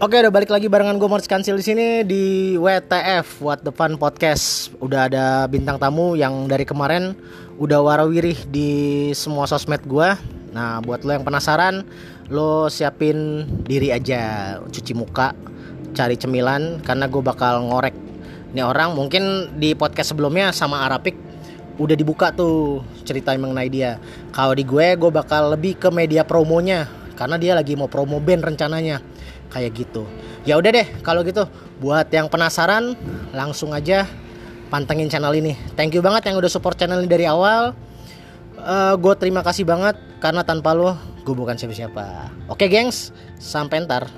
Oke, udah balik lagi barengan gue Morris Kansil di sini di WTF What the Fun Podcast. Udah ada bintang tamu yang dari kemarin udah warawirih di semua sosmed gue. Nah, buat lo yang penasaran, lo siapin diri aja, cuci muka, cari cemilan karena gue bakal ngorek ini orang. Mungkin di podcast sebelumnya sama Arapik udah dibuka tuh cerita mengenai dia. Kalau di gue, gue bakal lebih ke media promonya karena dia lagi mau promo band rencananya kayak gitu. Ya udah deh kalau gitu buat yang penasaran langsung aja pantengin channel ini. Thank you banget yang udah support channel ini dari awal. Uh, gue terima kasih banget karena tanpa lo gue bukan siapa-siapa. Oke gengs sampai ntar.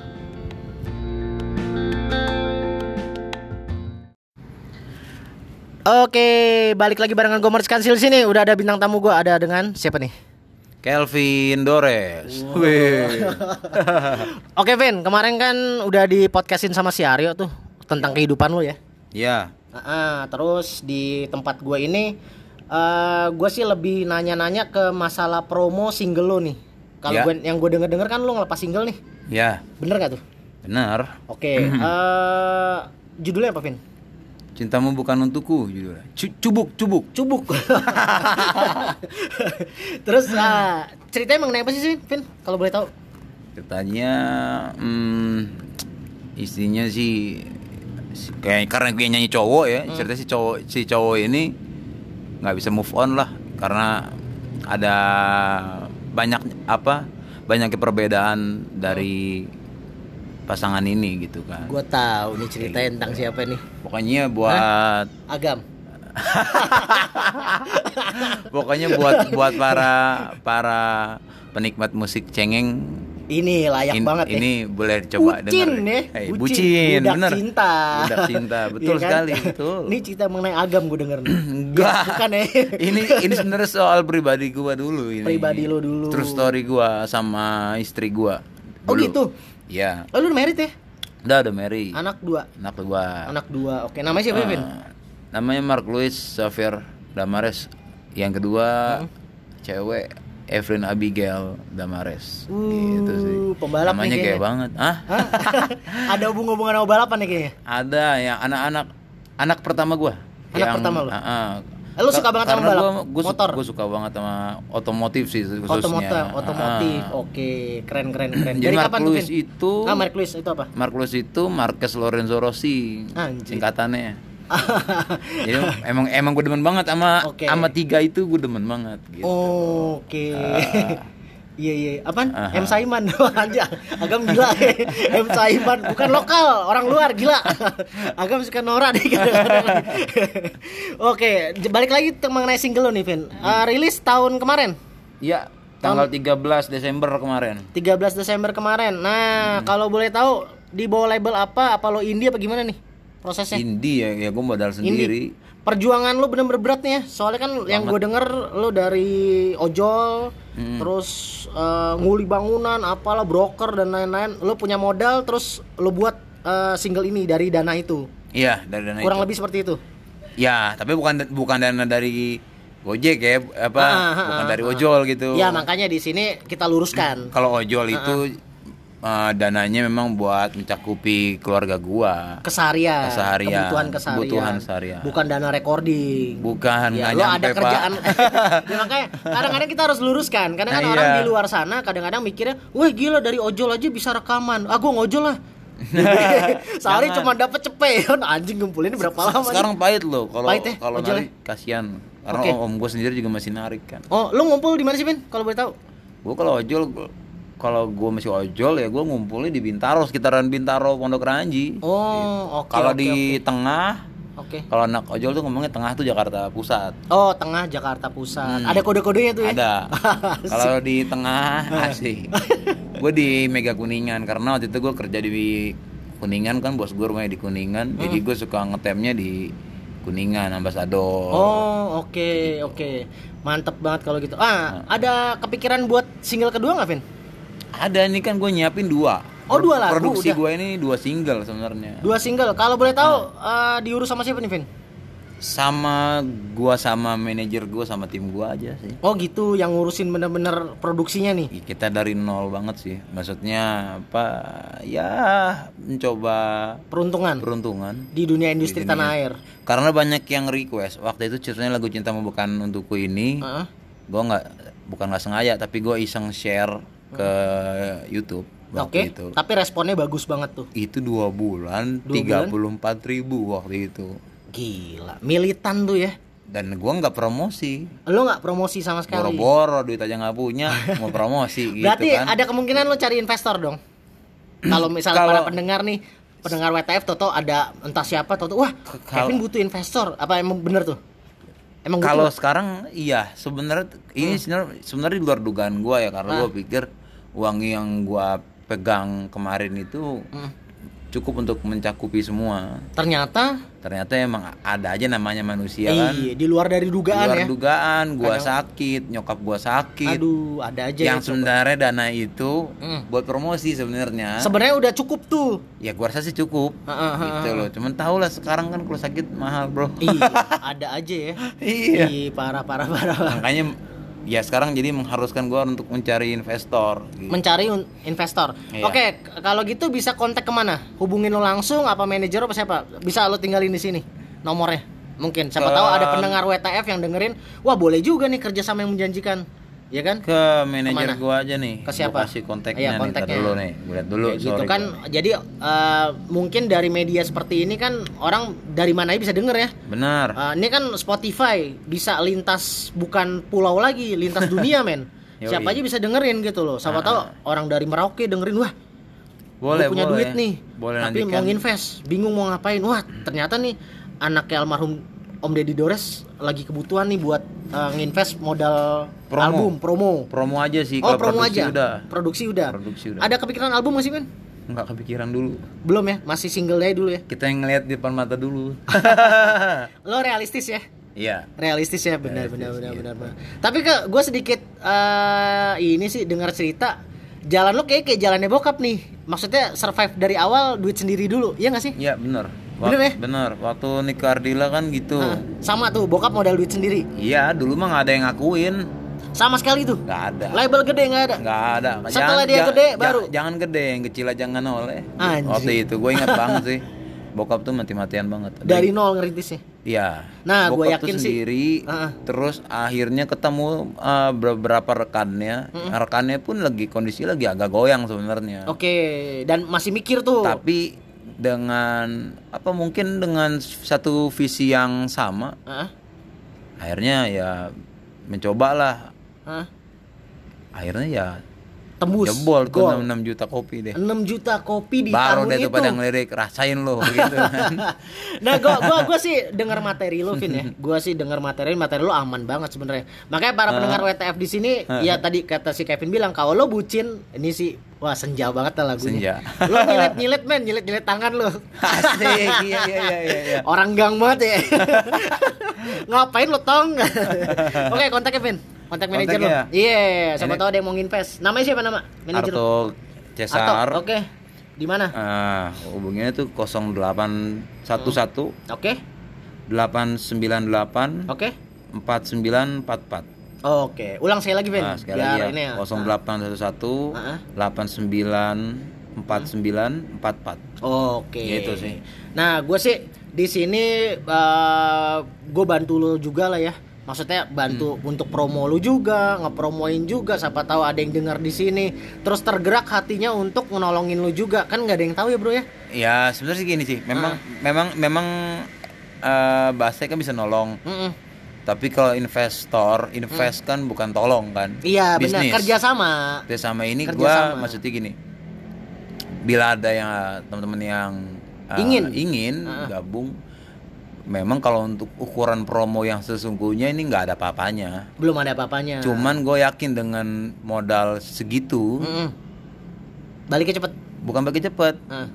Oke, balik lagi barengan gue Mars Kansil sini. Udah ada bintang tamu gue ada dengan siapa nih? Kelvin Dores. Wow. Oke Vin, kemarin kan udah di podcastin sama si Aryo tuh tentang kehidupan lu ya. Ya. Nah, terus di tempat gue ini, uh, gue sih lebih nanya-nanya ke masalah promo single lo nih. Kalau Ya. gue yang gue denger-denger kan lu ngelepas single nih, Ya, bener gak tuh? benar. Oke, eh, judulnya apa Vin? Cintamu bukan untukku judulnya. Cu- Cubuk, cubuk. Cubuk. terus uh, ceritanya mengenai apa sih Vin? Kalau boleh tahu? Katanya hmm, istrinya sih si- kayak karena gue nyanyi cowok ya, cerita si cowok si cowok ini nggak bisa move on lah karena ada banyak apa? Banyaknya perbedaan dari pasangan ini gitu kan. Gue tahu nih ceritanya tentang siapa nih? Pokoknya buat Agam. Pokoknya buat buat para para penikmat musik cengeng Ini layak in- banget ini ya. boleh coba bucin denger. ya, Hey, bucin, bucin, budak bener. cinta. Budak cinta, betul Iya kan? sekali, betul. Ini cerita mengenai agam gue denger nih. Enggak. Ya, bukan ya. ini ini sebenarnya soal pribadi gua dulu ini. Pribadi lo dulu. True story gua sama istri gua. Oh gitu. Iya. Oh, lu udah married ya? Udah udah Mary. Anak dua. Anak gua. Anak dua. Oke, namanya siapa, Vin? Ah, namanya Mark Louis Xavier Damares. Yang kedua Hmm. cewek Evelyn Abigail Damares. gitu sih. Uh, pembalap Namanya nih kayak banget. Ah? Hah? Ada hubungan-hubungan sama balapan nih kayaknya. Ada yang anak-anak anak pertama gua. Anak pertama lu? Ah, ah. Lu suka banget sama balap? Gua, Motor? gua suka banget sama otomotif sih khususnya. Otomotif, otomotif. Ah. Oke, keren keren keren. Jadi Dari Mark kapan tuh, Vin? itu Ah, Mark Louis itu apa? Mark Louis itu Marquez Lorenzo Rossi Anjir. singkatannya. Jadi emang emang gue demen banget sama sama tiga itu gue demen banget gitu. Oke. Iya iya. Apaan? Aha. M Saiman. Anjir. Agam gila. M Saiman bukan lokal, orang luar gila. Agam suka Nora kadang-kadang. Oke, balik lagi mengenai single lo nih, Vin. Uh, rilis tahun kemarin. Iya, tanggal 13 Desember kemarin. 13 Desember kemarin. Nah, Hmm. kalau boleh tahu di bawah label apa? Apa lo indie apa gimana nih prosesnya? Indie ya, ya gue modal sendiri. Perjuangan lo bener-bener berat nih ya. Soalnya kan yang gue denger lo dari ojol, Hmm. terus eh, nguli bangunan, apalah broker dan lain-lain. Lo punya modal, terus lo buat eh, single ini dari dana itu. Iya, dari dana Kurang itu. lebih seperti itu. Ya, tapi bukan bukan dana dari Gojek ya, apa? Ah, ah, bukan ah, dari ah. ojol gitu. Ya makanya di sini kita luruskan. Kalau ojol itu eh, dananya memang buat mencakupi keluarga gua. Keseharian, Keseharian, kebutuhan keseharian, kebutuhan seharian. bukan dana recording. Bukan, Ya, lo nyampe, ada Pak. kerjaan. ya, makanya kadang-kadang kita harus luruskan. Kadang kan Nah, orang iya. di luar sana kadang-kadang mikirnya, wah gila dari ojol aja bisa rekaman. Ah, gua ngojol lah. Sehari cuma dapat cepean anjing ngumpulinnya berapa lama? Sekarang pahit loh kalau ya, kalau ojol nari kasihan. Karena Oke. om, om gue sendiri juga masih narik kan. Oh, lu ngumpul di mana sih, Vin? Kalau boleh tahu? Gue kalau ojol, kalau gue masih ojol ya gue ngumpulnya di Bintaro, sekitaran Bintaro, Pondok Ranji. Oh, oke. kalau oke, di tengah, Oke. kalau anak ojol tuh ngomongnya tengah tuh Jakarta Pusat. Oh, tengah Jakarta Pusat. Hmm. Ada kode-kodenya tuh ya? Ada. kalau di tengah asik. gue di Mega Kuningan karena waktu itu gue kerja di Kuningan kan bos gue rumahnya di Kuningan, jadi gue suka ngetemnya di Kuningan ambasador. Oh, oke, oke. Mantep banget kalau gitu. Ah, ada kepikiran buat single kedua nggak, Vin? Ada nih kan gue nyiapin dua. Oh, dua lagu, Produksi gue ini dua single sebenarnya. Dua single. Kalau boleh tahu eh, diurus sama siapa nih, Vin? Sama gua sama manajer gua sama tim gua aja sih. Oh, gitu yang ngurusin bener-bener produksinya nih. Kita dari nol banget sih. Maksudnya apa? Ya mencoba Peruntungan peruntungan. di dunia industri Di dunia. tanah air. Karena banyak yang request. Waktu itu ceritanya lagu Cintamu Bukan Untukku ini, Heeh. gua nggak bukan nggak sengaja, tapi gua iseng share ke YouTube Oke. itu. Tapi responnya bagus banget tuh. Itu dua bulan, tiga puluh empat ribu waktu itu. Gila, militan tuh ya. Dan gua nggak promosi. Lo nggak promosi sama sekali. Boro-boro duit aja nggak punya, mau promosi gitu Berarti kan. ada kemungkinan lo cari investor dong. Kalau misalnya Kalau- para pendengar nih, pendengar WTF Toto ada entah siapa Toto, wah kalau- Kevin butuh investor. Apa emang bener tuh? Emang Kalau sekarang iya, sebenarnya ini sebenarnya sebenarnya di luar dugaan gua ya karena gua pikir uang yang gua pegang kemarin itu Hmm. cukup untuk mencakupi semua. ternyata Ternyata emang ada aja namanya manusia kan. iya di luar dari Di dugaan luar ya. dugaan, gua sakit, nyokap gua sakit. Aduh, ada aja yang yang sebenarnya dana itu Hmm. buat promosi sebenarnya. sebenarnya udah cukup tuh. ya gua rasa sih cukup. Ah, ah, gitu loh. Cuman tau lah sekarang kan kalau sakit mahal, Bro. iya, ada aja ya. Iya. Ih, parah parah parah. Makanya ya sekarang jadi mengharuskan gua untuk mencari investor gitu. Mencari investor. Iya. Oke, kalau gitu bisa kontak ke mana? Hubungin lo langsung apa manajer apa siapa? Bisa lo tinggalin di sini nomornya. Mungkin siapa Ke- tahu ada pendengar WTF yang dengerin, wah boleh juga nih kerjasama yang menjanjikan. Ya kan? ke manajer gua aja nih. Ke siapa? Gua kasih kontaknya nih. Ntar kontaknya. dulu nih. Gua lihat dulu. Kayak gitu sorry, kan. gua. Jadi eh, mungkin dari media seperti ini kan orang dari mana aja bisa denger ya. Benar. Eh, ini kan Spotify bisa lintas bukan pulau lagi, lintas dunia men. Siapa aja bisa dengerin gitu loh. Siapa Ah. tahu orang dari Merauke dengerin wah boleh, punya boleh. duit nih Boleh tapi nanti mau nginvest bingung mau ngapain wah ternyata nih anaknya almarhum Om Deddy Dores lagi kebutuhan nih buat uh, nginvest modal Promo. album promo promo aja sih oh kalau promo produksi aja udah. produksi udah Produksi udah. ada kepikiran album masih men Nggak kepikiran dulu. belum ya masih single aja dulu ya Kita yang ngeliat di depan mata dulu. lo realistis ya Iya. realistis ya benar Realistis, benar benar gitu. benar benar. tapi ke gue sedikit eh, ini sih dengar cerita jalan lo kayak kayak jalannya bokap nih maksudnya survive dari awal duit sendiri dulu iya gak sih Iya, benar. Bener ya? Bener. Waktu nikah Ardila kan gitu. Nah, sama tuh bokap modal duit sendiri Iya, dulu mah nggak ada yang ngakuin. sama sekali tuh Nggak ada. label gede nggak ada Nggak ada. Setelah dia gede, baru? Jangan gede, yang kecil aja jangan oleh. Anjing. Waktu itu gue ingat banget sih. Bokap tuh mati-matian banget. dari nol ngerintisnya Iya. Nah, Bokap yakin tuh sih. sendiri. Heeh. Terus akhirnya ketemu uh, beberapa rekannya. Rekannya pun lagi kondisi lagi agak goyang sebenarnya. oke dan masih mikir tuh Tapi dengan apa mungkin dengan satu visi yang sama, Hah? akhirnya ya mencobalah. Hah? Akhirnya ya tembus jebol tuh gol. 6, juta kopi deh. 6 juta kopi di Baru tahun deh itu pada ngelirik rasain lo gitu kan. nah gua gua gua sih dengar materi lu Vin ya gua sih dengar materi materi lu aman banget sebenarnya makanya para pendengar WTF di sini ya tadi kata si Kevin bilang kalau lo bucin ini sih wah senja banget lah lagunya Senja. lo nyilet nyilet men nyilet nyilet tangan lo Asik. Iya iya iya iya. iya. orang gang banget ya ngapain lo tong oke kontak Kevin kontak manajer lo ya? iya siapa tahu ada yang mau invest namanya siapa nama manajer Arto Cesar. Oke di mana Ah, hubungannya tuh 0811 oke 898 oke 4944. Oke, ulang saya lagi, Ben. Nah, sekali Biar lagi ini ya. ya. 0811 Ah. 894944. Oke. Gitu sih. Nah, gue sih di sini gue bantu lo juga lah ya. Maksudnya bantu Hmm. untuk promo lu juga, ngepromoin juga. Siapa tahu ada yang dengar di sini, terus tergerak hatinya untuk menolongin lu juga. Kan nggak ada yang tahu ya, bro ya. Ya, sebenarnya gini sih. Memang Ah. memang memang eh bahasanya kan bisa nolong. Mm-mm. Tapi kalau investor, invest kan bukan tolong kan? Hmm. Iya benar kerjasama. Kerjasama ini Kerja gua maksudnya gini. Bila ada yang teman-teman yang uh, Ingin. ingin gabung, memang kalau untuk ukuran promo yang sesungguhnya ini nggak ada apa-apanya. Belum ada apa-apanya. Cuman gue yakin dengan modal segitu, Mm-mm. Baliknya cepet. bukan bagi cepet, Nah.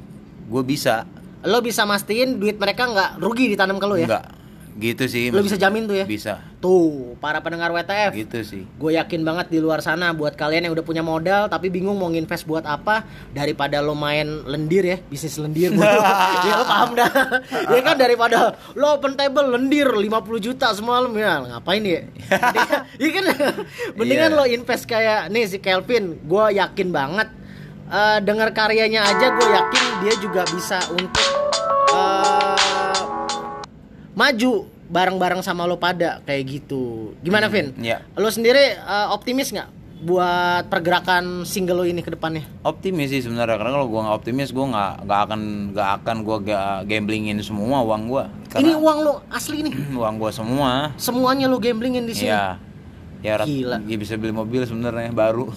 gue bisa. Lo bisa mastiin duit mereka nggak rugi ditanam ke lo ya? Enggak, gitu sih. Lo bisa jamin tuh ya? Bisa, Tuh, para pendengar WTF. gitu sih. Gue yakin banget di luar sana buat kalian yang udah punya modal tapi bingung mau nginvest buat apa daripada lo main lendir ya, bisnis lendir. ya lo paham dah. ya kan daripada lo open table lendir 50 juta semalam ya, ngapain ya? Iya kan mendingan Iya. lo invest kayak nih si Kelvin, gue yakin banget eh dengar karyanya aja gue yakin dia juga bisa untuk maju bareng-bareng sama lo pada kayak gitu. Gimana Vin? Iya. Lo sendiri eh, optimis nggak buat pergerakan single lo ini ke depannya? Optimis sih sebenarnya karena kalau gue nggak optimis gue nggak nggak akan nggak akan gue gamblingin semua uang gue. Ini uang lo asli nih. uang gue semua. Semuanya lo gamblingin di sini. Iya. Ya, rat- Gila. ya bisa beli mobil sebenarnya baru.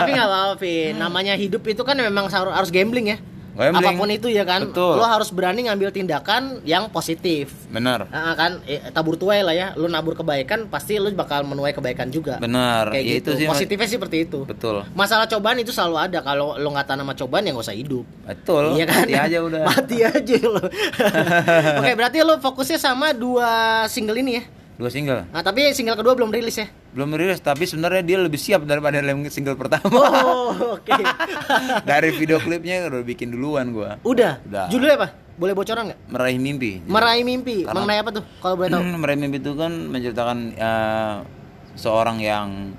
Tapi nggak apa-apa Vin. Namanya hidup itu kan memang harus gambling ya. Gambling. Apa pun itu ya kan. Betul. Lo harus berani ngambil tindakan yang positif. Bener. Nah, kan eh, tabur tuai lah ya. Lo nabur kebaikan pasti lo bakal menuai kebaikan juga. Bener. Kayak Ya gitu. itu sih. Positifnya sih seperti itu. Betul. Masalah cobaan itu selalu ada. Kalau lo nggak tanam sama cobaan ya nggak usah hidup. Betul. Iya kan? Mati aja udah. Mati aja lo. Oke, berarti lo fokusnya sama dua single ini ya. Dua single. Nah, tapi single kedua belum rilis ya. Belum rilis tapi sebenarnya dia lebih siap daripada single pertama. Oh, oke. Dari video klipnya udah bikin duluan gua. Udah. Udah. Judulnya apa? Boleh bocoran nggak? Meraih mimpi. Meraih mimpi. Karena- Mengenai apa tuh? Kalau boleh tahu. Meraih mimpi itu kan menceritakan eh, seorang yang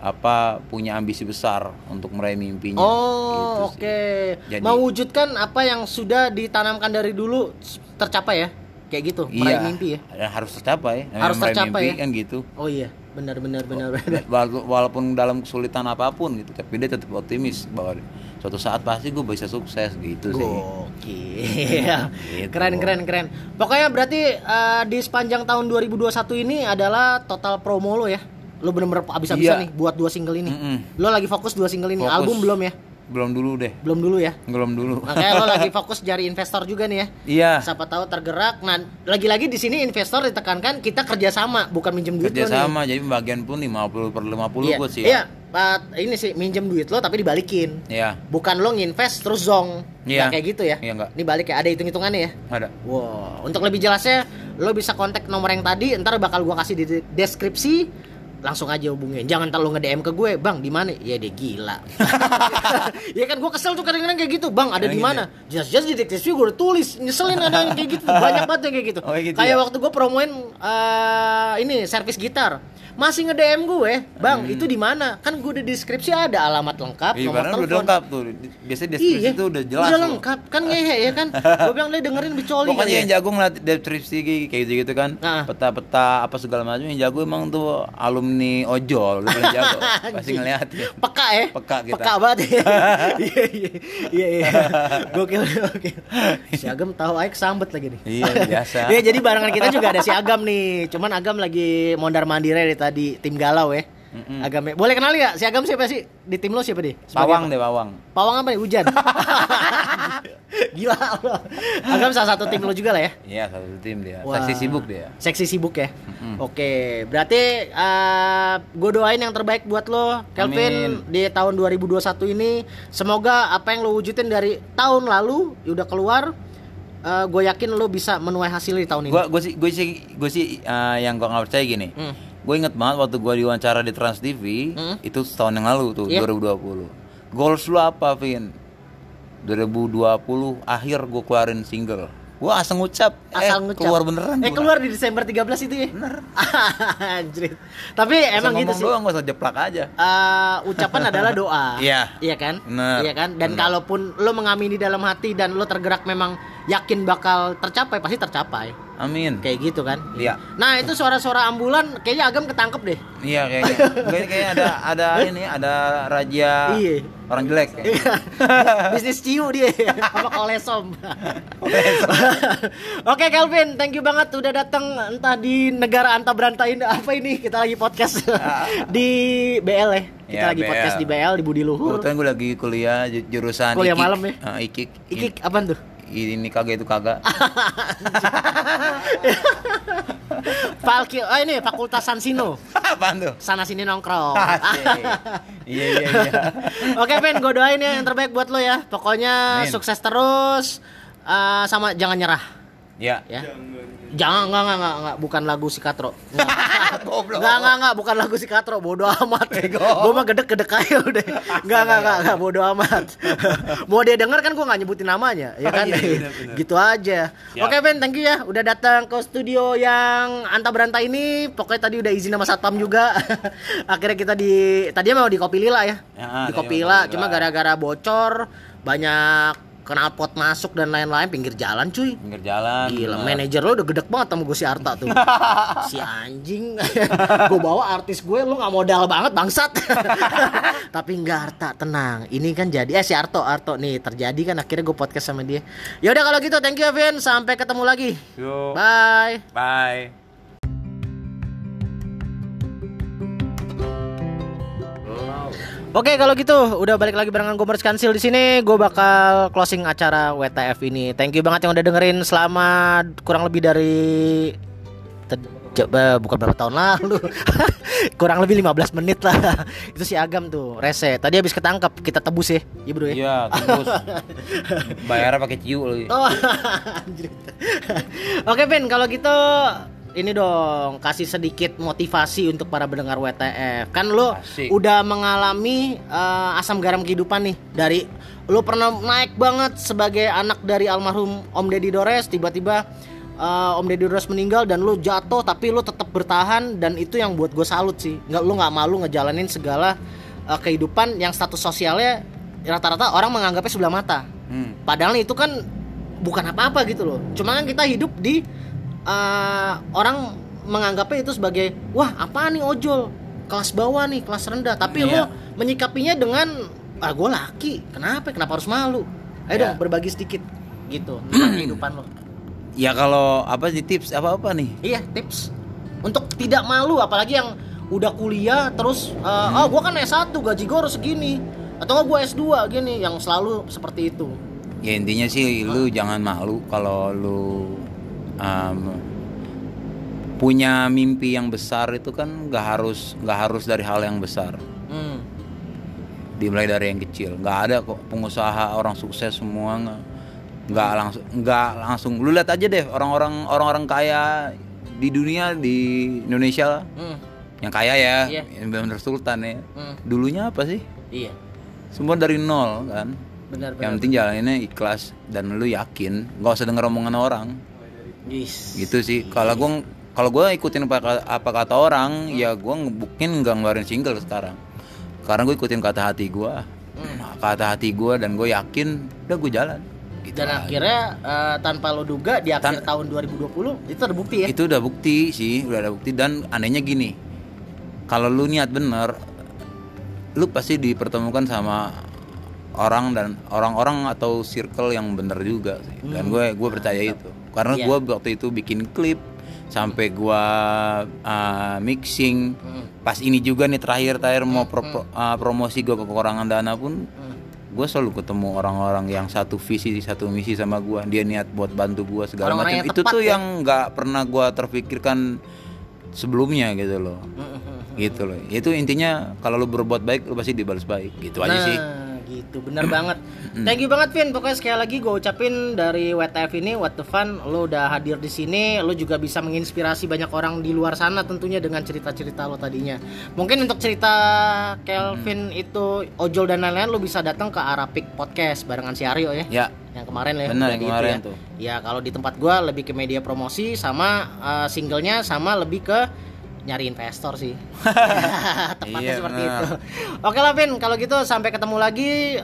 apa punya ambisi besar untuk meraih mimpinya. Oh, Gitu oke. Jadi- Mewujudkan apa yang sudah ditanamkan dari dulu tercapai ya? Kayak gitu, meraih Iya. mimpi ya. Ya, harus tercapai. Harus meraih tercapai mimpi ya? kan gitu. Oh iya, benar benar benar benar. Wala- Walaupun dalam kesulitan apa pun gitu, tapi dia tetap optimis bahwa suatu saat pasti gue bisa sukses gitu sih. Gokil. Gitu. Keren keren keren. Pokoknya berarti eh, di sepanjang tahun 2021 ini adalah total promo lo ya. Lo bener-bener abis-abisan Iya. nih buat dua single ini. Mm-mm. Lo lagi fokus dua single ini. Fokus. Album belum ya? Belum dulu deh. Belum dulu ya. Belum dulu. Makanya lo lagi fokus cari investor juga nih ya. Iya. Siapa tahu tergerak. Nah, lagi-lagi di sini investor ditekankan kita kerjasama, bukan minjem duit Kerja lo nih. sama jadi pembagian pun 50 per 50 Iya, gue sih. iya. Pak, ini sih minjem duit lo tapi dibalikin. Iya. Bukan lo nginvest terus zong. Iya. Kayak gitu ya. Iya, nggak. Ini balik ya, ada hitung-hitungannya ya. Ada. Wow, untuk lebih jelasnya lo bisa kontak nomor yang tadi, ntar bakal gua kasih di de- deskripsi. Langsung aja hubungin. Jangan ntar lo nge-DM ke gue, "Bang, di mana?" Ya dia gila. ya kan gua kesel tuh kadang-kadang kayak gitu, "Bang, ada di gitu mana?" Jelas-jelas di deskripsi gue udah tulis. Nyeselin ada yang kayak gitu. Banyak banget yang kayak gitu. Oh, gitu kayak ya? waktu gue promoin eh, ini servis gitar. Masih nge-DM gue, "Bang, itu di mana?" Kan gue di deskripsi ada alamat lengkap, Hmm. Iya, nomor padahal udah telepon. lengkap tuh. Biasanya deskripsi Iya, itu udah jelas. Udah loh. lengkap, kan ngehe ya kan. gue bilang dia dengerin bicoli Pokoknya kan yang ya. jago ngeliat deskripsi kayak gitu gitu kan. Nah. Peta-peta apa segala macam yang jago emang tuh alumni ojol udah paling jago. Pasti ngeliat ya. Peka ya? Peka kita. Peka banget ya. Iya iya iya iya. Gokil gokil. Si Agam tahu aja kesambet lagi nih. Iya, biasa. Iya jadi barengan kita juga ada si Agam nih. Cuman Agam lagi mondar mandir dari tadi tim galau ya. Agam ya. Boleh kenal ya? Si Agam siapa sih? Di tim lo siapa deh? Pawang apa? deh pawang. Pawang apa nih? Hujan. Gila lo. Agam salah satu tim lo juga lah ya. Iya satu tim dia. Wah. Saksi sibuk dia. Seksi sibuk ya. Oke, berarti gue doain yang terbaik buat lo, Kelvin, Amin. di tahun 2021 ini. Semoga apa yang lo wujudin dari tahun lalu ya udah keluar. gue yakin lo bisa menuai hasil di tahun ini. Gue sih gue sih gue sih eh, yang gua nggak percaya gini. Hmm. Gue inget banget waktu gua diwawancara di Trans TV Hmm. itu setahun yang lalu tuh Iya. 2020. Goals lu apa, Vin? 2020 akhir gue keluarin single. Gua asal ngucap, Asal eh, ngucap. keluar beneran. Eh gua. keluar di Desember 13 itu ya. Bener. Anjrit. Tapi Asal emang gitu sih. doang gak usah jeplak aja. Eh, ucapan adalah doa. Iya. Iya kan? Bener. Iya kan? Dan Bener. kalaupun lo mengamini dalam hati dan lo tergerak memang yakin bakal tercapai, pasti tercapai. Amin. Kayak gitu kan? Iya. Nah, itu suara-suara ambulan kayaknya Agam ketangkep deh. Iya kayaknya. Kayaknya kayaknya ada ada ini ada raja Iya. orang jelek. Bisnis ciu dia sama kolesom. Oke Kelvin, thank you banget udah datang entah di negara anta berantain apa ini kita lagi podcast di BL ya. Kita Ya, lagi BL. podcast di BL di Budi Luhur. Kebetulan gue lagi kuliah ju- jurusan Kuliah ikik. malam ya? Eh, ikik. Ikik apaan tuh? Ini, kagak itu kagak. Falki, oh ini Fakultas Sansino. Apaan tuh? Sana sini nongkrong. Asik. Iya iya iya. Oke Vin, gue doain ya yang terbaik buat lo ya. Pokoknya Amin. sukses terus. Eh, sama jangan nyerah Ya. ya. Jangan enggak enggak enggak, enggak. bukan lagu si Katro. Enggak. Goblok. Enggak enggak enggak bukan lagu si Katro, bodo amat. Gue mah gedek-gedek aja udah. Enggak enggak enggak, enggak bodo amat. Mau dia denger kan gue nggak nyebutin namanya, ya kan? Oh, iya, bener, bener. gitu aja. Siap. Oke Ben, thank you ya udah datang ke studio yang anta berantai ini. Pokoknya tadi udah izin sama satpam juga. Akhirnya kita di tadi mau di Kopi Lila ya. Ya, di Kopi Lila, cuma gara-gara bocor banyak knalpot masuk dan lain-lain pinggir jalan cuy. Pinggir jalan. Gila, bener. manajer lo udah gedek banget sama gue si Arta tuh. si anjing. gue bawa artis gue lu nggak modal banget bangsat. Tapi enggak Arta, tenang. Ini kan jadi eh si Arto, Arto nih terjadi kan akhirnya gue podcast sama dia. Ya udah kalau gitu thank you Vin, sampai ketemu lagi. Yuk. Bye. Bye. Oke kalau gitu udah balik lagi barengan gue Merch Kansil di sini. Gue bakal closing acara WTF ini. Thank you banget yang udah dengerin selama kurang lebih dari coba bukan berapa tahun lalu. kurang lebih 15 menit lah. Itu si Agam tuh rese. Tadi habis ketangkep kita tebus ya. Iya bro ya. Iya, terus bayarnya pakai ciu lagi. Oh, anjir. Oke Vin, kalau gitu ini dong kasih sedikit motivasi untuk para pendengar WTF. Kan lu Asik. udah mengalami eh, asam garam kehidupan nih dari lu pernah naik banget sebagai anak dari almarhum Om Deddy Dores tiba-tiba eh, Om Deddy Dores meninggal dan lu jatuh tapi lu tetap bertahan dan itu yang buat gue salut sih. Nggak lu nggak malu ngejalanin segala eh, kehidupan yang status sosialnya rata-rata orang menganggapnya sebelah mata. Hmm. Padahal itu kan bukan apa-apa gitu loh. Cuma kan kita hidup di eh, orang menganggapnya itu sebagai wah apa nih ojol kelas bawah nih kelas rendah. Tapi lo Iya. menyikapinya dengan ah gue laki. Kenapa? Kenapa harus malu? Ayo Iya. dong berbagi sedikit gitu tentang kehidupan lo. Ya kalau apa sih tips apa apa nih? Iya tips untuk tidak malu apalagi yang udah kuliah terus eh, oh gue kan S1 gaji gue harus segini atau gue S2 gini yang selalu seperti itu. Ya intinya sih lu jangan malu kalau lu um, punya mimpi yang besar itu kan nggak harus nggak harus dari hal yang besar. Hmm. Dimulai dari yang kecil. nggak ada kok pengusaha orang sukses semua nggak nggak langsung nggak langsung. Lu lihat aja deh orang-orang orang-orang kaya di dunia di Indonesia lah. Hmm. yang kaya ya, Iya. yang benar sultan ya. Hmm. Dulunya apa sih? Iya. Semua dari nol kan. Benar Yang benar. penting jalaninnya ikhlas dan lu yakin, nggak usah denger omongan orang. Yes. Gitu sih. Kalau gua kalau gua ikutin apa, kata- apa kata orang, ya gua mungkin nggak ngeluarin single sekarang. Karena gue ikutin kata hati gua. Kata hati gua dan gue yakin, udah gue jalan. Gitu Dan aja. akhirnya eh, tanpa lo duga di akhir Tan- tahun 2020 itu terbukti ya. Itu udah bukti sih, udah ada bukti dan anehnya gini. Kalau lu niat bener, lu pasti dipertemukan sama orang dan orang-orang atau circle yang bener juga sih. Dan gue gue percaya itu. Karena Iya. gue waktu itu bikin klip sampai gua uh, mixing. Hmm. pas ini juga nih terakhir terakhir mau pro- pro- uh, promosi gue kekurangan dana pun Hmm. gue selalu ketemu orang-orang yang satu visi satu misi sama gua. Dia niat buat bantu gua segala macam. itu tuh ya. yang nggak pernah gua terpikirkan sebelumnya gitu loh. Hmm, gitu loh. Itu intinya kalau lu berbuat baik lu pasti dibalas baik. Gitu aja nah, sih gitu bener banget. Thank you banget Vin. Pokoknya sekali lagi gue ucapin dari WTF ini What the Fun lo udah hadir di sini, lo juga bisa menginspirasi banyak orang di luar sana tentunya dengan cerita-cerita lo tadinya. Mungkin untuk cerita Kelvin itu ojol dan lain-lain lo bisa datang ke Arapik Podcast barengan si Aryo ya. ya yang kemarin ya Benar, udah yang di kemarin ya. tuh. ya kalau di tempat gua lebih ke media promosi sama eh, singlenya sama lebih ke nyari investor sih. Tepatnya Iya, seperti benar. itu. Oke lah Vin, kalau gitu sampai ketemu lagi.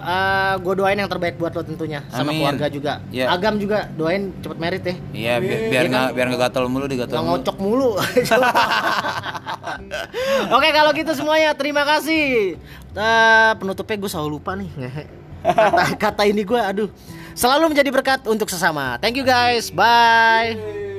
gue doain yang terbaik buat lo tentunya, sama Amin. keluarga juga. Iya. Agam juga doain cepet merit ya. Iya, bi- biar nggak biar nggak gatal mulu digatal Nggak ngocok mulu. Oke kalau gitu semuanya terima kasih. Eh, penutupnya gue selalu lupa nih. Kata, kata ini gue aduh selalu menjadi berkat untuk sesama. Thank you guys. Bye.